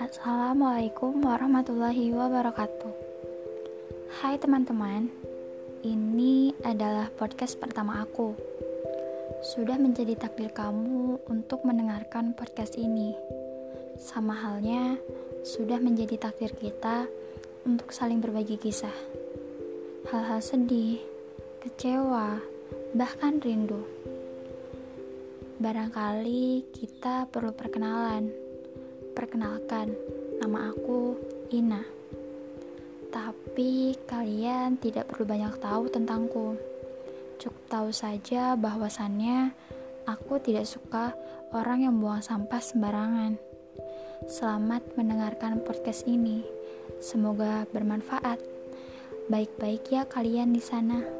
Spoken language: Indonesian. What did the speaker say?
Assalamualaikum warahmatullahi wabarakatuh. Hai teman-teman, ini adalah podcast pertama aku. Sudah menjadi takdir kamu untuk mendengarkan podcast ini. Sama halnya, sudah menjadi takdir kita untuk saling berbagi kisah. Hal-hal sedih, kecewa, bahkan rindu. Barangkali kita perlu perkenalan. Perkenalkan, nama aku Ina. Tapi kalian tidak perlu banyak tahu tentangku. Cukup tahu saja bahwasannya aku tidak suka orang yang buang sampah sembarangan. Selamat mendengarkan podcast ini. Semoga bermanfaat. Baik-baik ya kalian di sana.